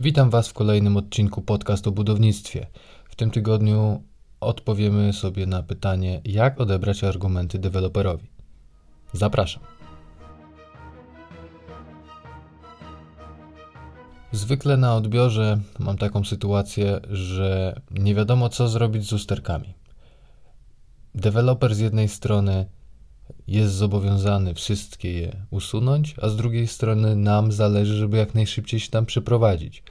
Witam Was w kolejnym odcinku podcastu o budownictwie. W tym tygodniu odpowiemy sobie na pytanie, jak odebrać argumenty deweloperowi. Zapraszam. Zwykle na odbiorze mam taką sytuację, że nie wiadomo co zrobić z usterkami. Deweloper z jednej strony jest zobowiązany wszystkie je usunąć, a z drugiej strony nam zależy, żeby jak najszybciej się tam przeprowadzić.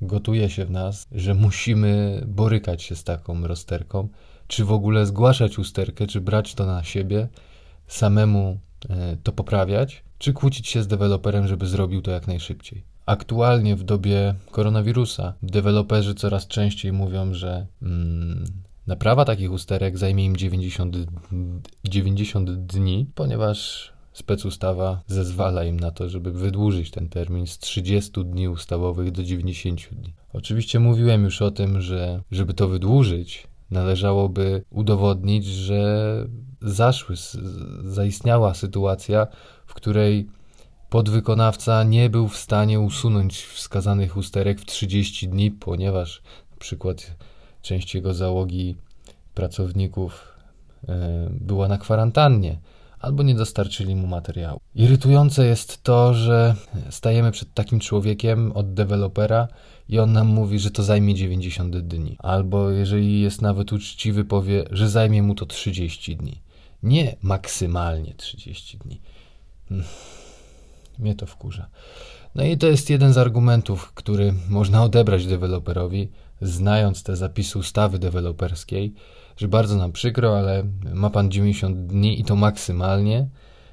Gotuje się w nas, że musimy borykać się z taką rozterką, czy w ogóle zgłaszać usterkę, czy brać to na siebie, samemu e, to poprawiać, czy kłócić się z deweloperem, żeby zrobił to jak najszybciej. Aktualnie w dobie koronawirusa deweloperzy coraz częściej mówią, że mm, Naprawa takich usterek zajmie im 90, 90 dni, ponieważ specustawa zezwala im na to, żeby wydłużyć ten termin z 30 dni ustawowych do 90 dni. Oczywiście mówiłem już o tym, że żeby to wydłużyć, należałoby udowodnić, że zaszły, zaistniała sytuacja, w której podwykonawca nie był w stanie usunąć wskazanych usterek w 30 dni, ponieważ na przykład część jego załogi pracowników e, była na kwarantannie albo nie dostarczyli mu materiału. Irytujące jest to, że stajemy przed takim człowiekiem od dewelopera i on nam mówi, że to zajmie 90 dni. Albo jeżeli jest nawet uczciwy, powie, że zajmie mu to 30 dni. Nie maksymalnie 30 dni. Mnie to wkurza. No i to jest jeden z argumentów, który można odebrać deweloperowi, znając te zapisy ustawy deweloperskiej, że bardzo nam przykro, ale ma pan 90 dni i to maksymalnie.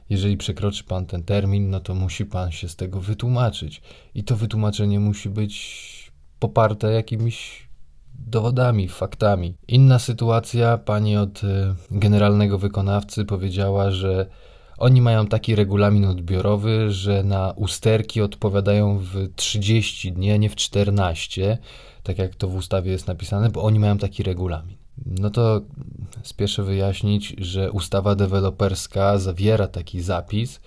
Jeżeli przekroczy pan ten termin, no to musi pan się z tego wytłumaczyć. I to wytłumaczenie musi być poparte jakimiś dowodami, faktami. Inna sytuacja, pani od y, generalnego wykonawcy powiedziała, że oni mają taki regulamin odbiorowy, że na usterki odpowiadają w 30 dni, a nie w 14, tak jak to w ustawie jest napisane, bo oni mają taki regulamin. No to spieszę wyjaśnić, że ustawa deweloperska zawiera taki zapis,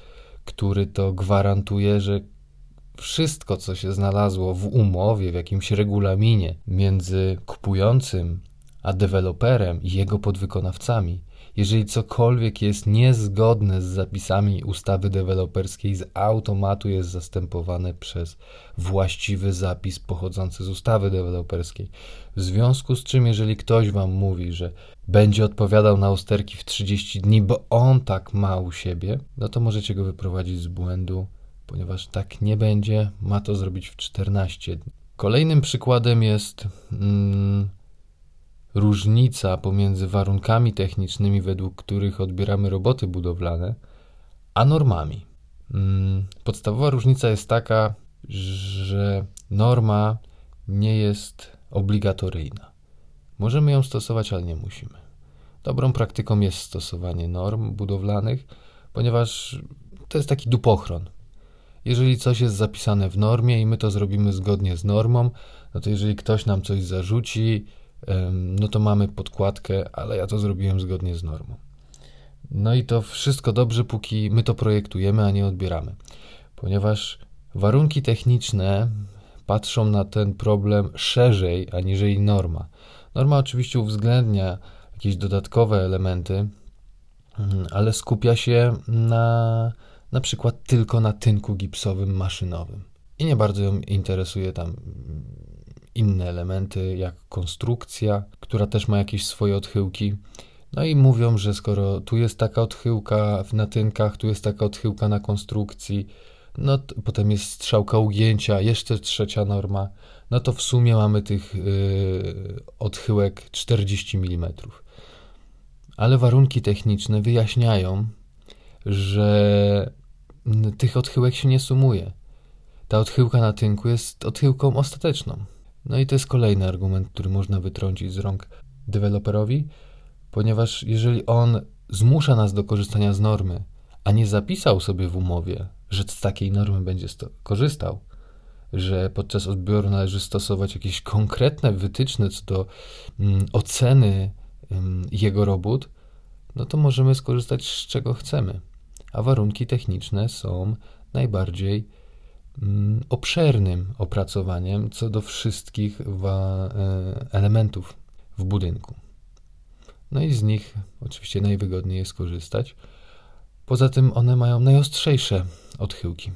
który to gwarantuje, że wszystko, co się znalazło w umowie, w jakimś regulaminie między kupującym a deweloperem i jego podwykonawcami, jeżeli cokolwiek jest niezgodne z zapisami ustawy deweloperskiej, z automatu jest zastępowane przez właściwy zapis pochodzący z ustawy deweloperskiej. W związku z czym, jeżeli ktoś Wam mówi, że będzie odpowiadał na usterki w 30 dni, bo on tak ma u siebie, no to możecie go wyprowadzić z błędu, ponieważ tak nie będzie, ma to zrobić w 14 dni. Kolejnym przykładem jest mm, różnica pomiędzy warunkami technicznymi, według których odbieramy roboty budowlane, a normami. Mm, podstawowa różnica jest taka, że norma nie jest obligatoryjna. Możemy ją stosować, ale nie musimy. Dobrą praktyką jest stosowanie norm budowlanych, ponieważ to jest taki dupochron. Jeżeli coś jest zapisane w normie i my to zrobimy zgodnie z normą, no to jeżeli ktoś nam coś zarzuci, no to mamy podkładkę, ale ja to zrobiłem zgodnie z normą. No i to wszystko dobrze, póki my to projektujemy, a nie odbieramy. Ponieważ warunki techniczne patrzą na ten problem szerzej aniżeli norma. Norma oczywiście uwzględnia jakieś dodatkowe elementy, mhm, ale skupia się na na przykład tylko na tynku gipsowym maszynowym. I nie bardzo ją interesuje tam inne elementy, jak konstrukcja, która też ma jakieś swoje odchyłki. No i mówią, że skoro tu jest taka odchyłka w natynkach, tu jest taka odchyłka na konstrukcji, no potem jest strzałka ugięcia, jeszcze trzecia norma, no to w sumie mamy tych yy, odchyłek 40 mm. Ale warunki techniczne wyjaśniają, że tych odchyłek się nie sumuje. Ta odchyłka na tynku jest odchyłką ostateczną. No i to jest kolejny argument, który można wytrącić z rąk deweloperowi, ponieważ jeżeli on zmusza nas do korzystania z normy, a nie zapisał sobie w umowie, że z takiej normy będzie korzystał, że podczas odbioru należy stosować jakieś konkretne wytyczne co do mm, oceny mm, jego robót, no to możemy skorzystać z czego chcemy. A warunki techniczne są najbardziej obszernym opracowaniem co do wszystkich e, elementów w budynku. No i z nich oczywiście najwygodniej jest korzystać. Poza tym one mają najostrzejsze odchyłki.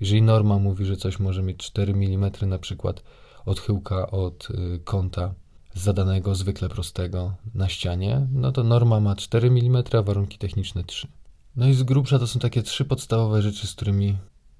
Jeżeli norma mówi, że coś może mieć 4 mm na przykład odchyłka od y, kąta zadanego zwykle prostego na ścianie, no to norma ma 4 mm, a warunki techniczne 3. No i z grubsza to są takie trzy podstawowe rzeczy, z którymi,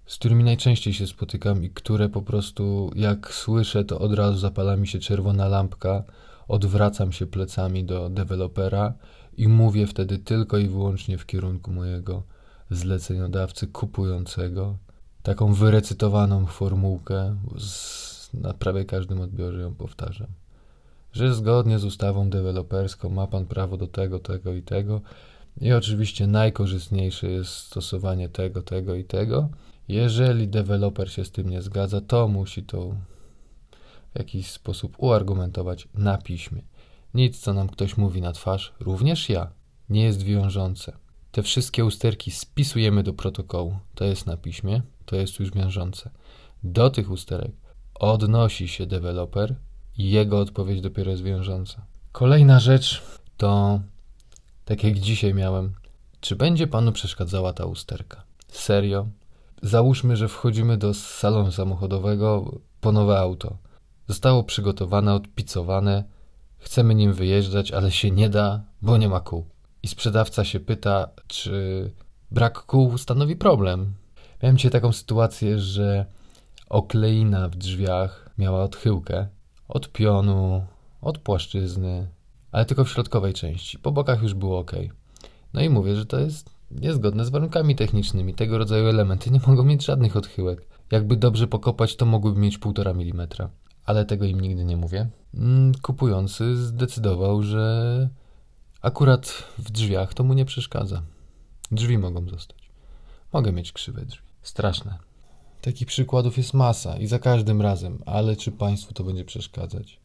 z którymi najczęściej się spotykam i które po prostu jak słyszę, to od razu zapala mi się czerwona lampka, odwracam się plecami do dewelopera i mówię wtedy tylko i wyłącznie w kierunku mojego zleceniodawcy kupującego. Taką wyrecytowaną formułkę, z, na prawie każdym odbiorze ją powtarzam. Że zgodnie z ustawą deweloperską ma pan prawo do tego, tego i tego. I oczywiście najkorzystniejsze jest stosowanie tego, tego i tego. Jeżeli deweloper się z tym nie zgadza, to musi to w jakiś sposób uargumentować na piśmie. Nic, co nam ktoś mówi na twarz, również ja, nie jest wiążące. Te wszystkie usterki spisujemy do protokołu. To jest na piśmie, to jest już wiążące. Do tych usterek odnosi się deweloper i jego odpowiedź dopiero jest wiążąca. Kolejna rzecz to, tak jak dzisiaj miałem, czy będzie panu przeszkadzała ta usterka? Serio? Załóżmy, że wchodzimy do salonu samochodowego po nowe auto. Zostało przygotowane, odpicowane, chcemy nim wyjeżdżać, ale się nie da, bo nie ma kół. I sprzedawca się pyta, czy brak kół stanowi problem. Miałem dzisiaj taką sytuację, że okleina w drzwiach miała odchyłkę od pionu, od płaszczyzny, ale tylko w środkowej części. Po bokach już było ok. No i mówię, że to jest niezgodne z warunkami technicznymi. Tego rodzaju elementy nie mogą mieć żadnych odchyłek. Jakby dobrze pokopać, to mogłyby mieć 1,5 mm. Ale tego im nigdy nie mówię. Mm, kupujący zdecydował, że akurat w drzwiach to mu nie przeszkadza. Drzwi mogą zostać. Mogę mieć krzywe drzwi. Straszne. Takich przykładów jest masa i za każdym razem, ale czy Państwu to będzie przeszkadzać?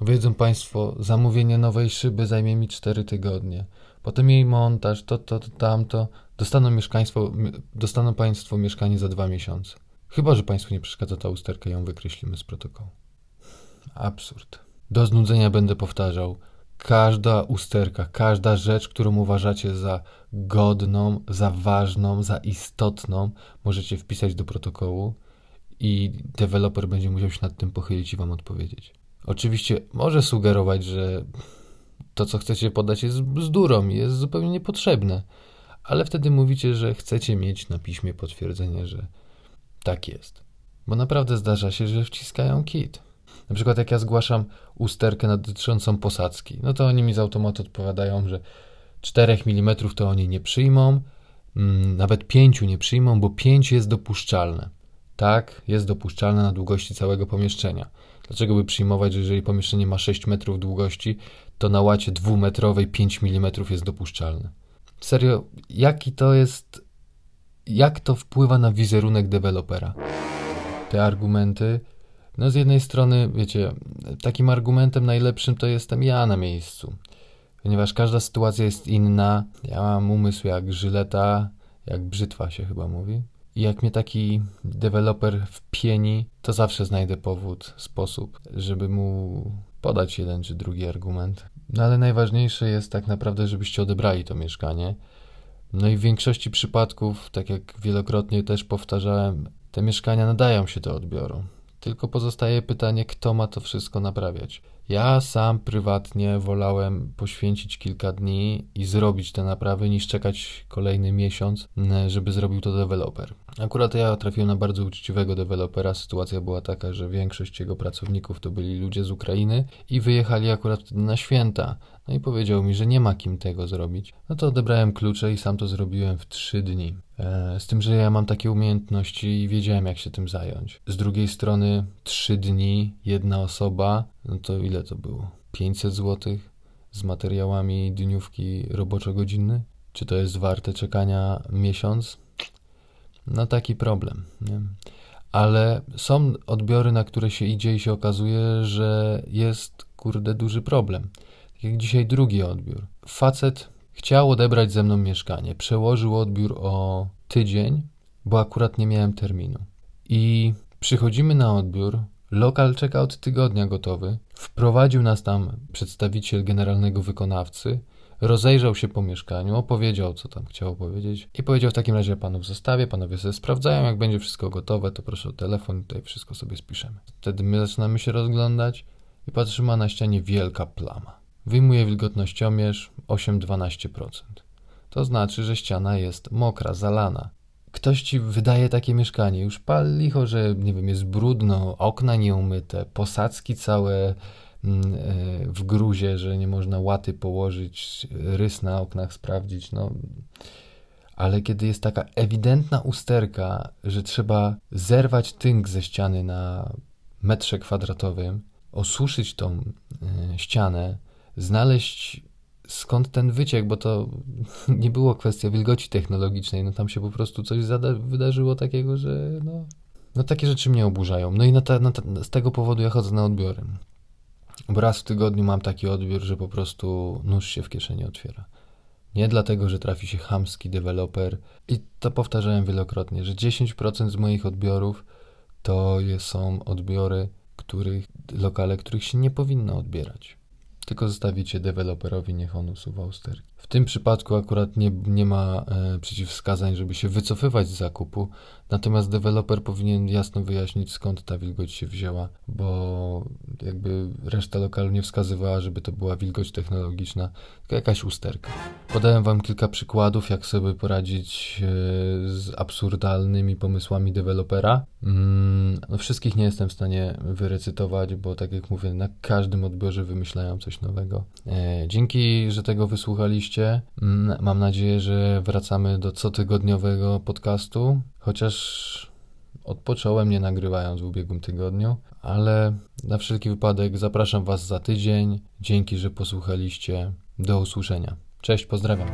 Wiedzą Państwo, zamówienie nowej szyby zajmie mi 4 tygodnie. Potem jej montaż, to, to, to tamto. Dostaną, mieszkaństwo, dostaną Państwo mieszkanie za dwa miesiące. Chyba, że Państwu nie przeszkadza ta usterka, ją wykreślimy z protokołu. Absurd. Do znudzenia będę powtarzał. Każda usterka, każda rzecz, którą uważacie za godną, za ważną, za istotną, możecie wpisać do protokołu i deweloper będzie musiał się nad tym pochylić i wam odpowiedzieć. Oczywiście może sugerować, że to, co chcecie podać, jest bzdurą i jest zupełnie niepotrzebne, ale wtedy mówicie, że chcecie mieć na piśmie potwierdzenie, że tak jest. Bo naprawdę zdarza się, że wciskają kit. Na przykład jak ja zgłaszam usterkę dotyczącą posadzki, no to oni mi z automatu odpowiadają, że 4 mm to oni nie przyjmą, mm, nawet 5 nie przyjmą, bo 5 jest dopuszczalne. Tak, jest dopuszczalne na długości całego pomieszczenia. Dlaczego by przyjmować, że jeżeli pomieszczenie ma 6 metrów długości, to na łacie dwumetrowej 5 mm jest dopuszczalne? Serio, jaki to jest, jak to wpływa na wizerunek dewelopera? Te argumenty no z jednej strony, wiecie, takim argumentem najlepszym to jestem ja na miejscu. Ponieważ każda sytuacja jest inna. Ja mam umysł jak żyleta, jak brzytwa się chyba mówi. I jak mnie taki deweloper wpieni, to zawsze znajdę powód, sposób, żeby mu podać jeden czy drugi argument. No ale najważniejsze jest tak naprawdę, żebyście odebrali to mieszkanie. No i w większości przypadków, tak jak wielokrotnie też powtarzałem, te mieszkania nadają się do odbioru. Tylko pozostaje pytanie, kto ma to wszystko naprawiać. Ja sam prywatnie wolałem poświęcić kilka dni i zrobić te naprawy, niż czekać kolejny miesiąc, żeby zrobił to deweloper. Akurat ja trafiłem na bardzo uczciwego dewelopera. Sytuacja była taka, że większość jego pracowników to byli ludzie z Ukrainy i wyjechali akurat na święta. No i powiedział mi, że nie ma kim tego zrobić. No to odebrałem klucze i sam to zrobiłem w trzy dni. E, z tym, że ja mam takie umiejętności i wiedziałem, jak się tym zająć. Z drugiej strony, trzy dni, jedna osoba, no to ile to było? 500 zł z materiałami dniówki roboczo-godzinny? Czy to jest warte czekania miesiąc? No taki problem. Nie? Ale są odbiory, na które się idzie i się okazuje, że jest kurde duży problem. Tak jak dzisiaj drugi odbiór. Facet chciał odebrać ze mną mieszkanie. Przełożył odbiór o tydzień, bo akurat nie miałem terminu. I przychodzimy na odbiór, lokal czeka od tygodnia gotowy. Wprowadził nas tam przedstawiciel generalnego wykonawcy, rozejrzał się po mieszkaniu, opowiedział, co tam chciał powiedzieć i powiedział w takim razie panów zostawię, panowie sobie sprawdzają, jak będzie wszystko gotowe, to proszę o telefon, tutaj wszystko sobie spiszemy. Wtedy my zaczynamy się rozglądać i patrzymy, na ścianie wielka plama. Wyjmuje wilgotnościomierz 8-12%. To znaczy, że ściana jest mokra, zalana. Ktoś ci wydaje takie mieszkanie, już pal licho, że nie wiem, jest brudno, okna nieumyte, posadzki całe mm, e, w gruzie, że nie można łaty położyć, rys na oknach sprawdzić, no. Ale kiedy jest taka ewidentna usterka, że trzeba zerwać tynk ze ściany na metrze kwadratowym, osuszyć tą y, ścianę, znaleźć skąd ten wyciek, bo to nie było kwestia wilgoci technologicznej, no tam się po prostu coś wydarzyło takiego, że no, no takie rzeczy mnie oburzają. No i na ta, na ta, z tego powodu ja chodzę na odbiory. Bo raz w tygodniu mam taki odbiór, że po prostu nóż się w kieszeni otwiera. Nie dlatego, że trafi się chamski deweloper i to powtarzałem wielokrotnie, że 10% z moich odbiorów to są odbiory, których, lokale, których się nie powinno odbierać tylko zostawicie deweloperowi, niech on usuwa usterki. W tym przypadku akurat nie, nie ma e, przeciwwskazań, żeby się wycofywać z zakupu, natomiast deweloper powinien jasno wyjaśnić, skąd ta wilgoć się wzięła, bo jakby reszta lokalu nie wskazywała, żeby to była wilgoć technologiczna, tylko jakaś usterka. Podałem Wam kilka przykładów, jak sobie poradzić e, z absurdalnymi pomysłami dewelopera. Mm, no wszystkich nie jestem w stanie wyrecytować, bo tak jak mówię, na każdym odbiorze wymyślają coś nowego. E, dzięki, że tego wysłuchaliście. Mm, mam nadzieję, że wracamy do cotygodniowego podcastu, chociaż odpocząłem nie nagrywając w ubiegłym tygodniu, ale na wszelki wypadek zapraszam Was za tydzień. Dzięki, że posłuchaliście. Do usłyszenia. Cześć, pozdrawiam.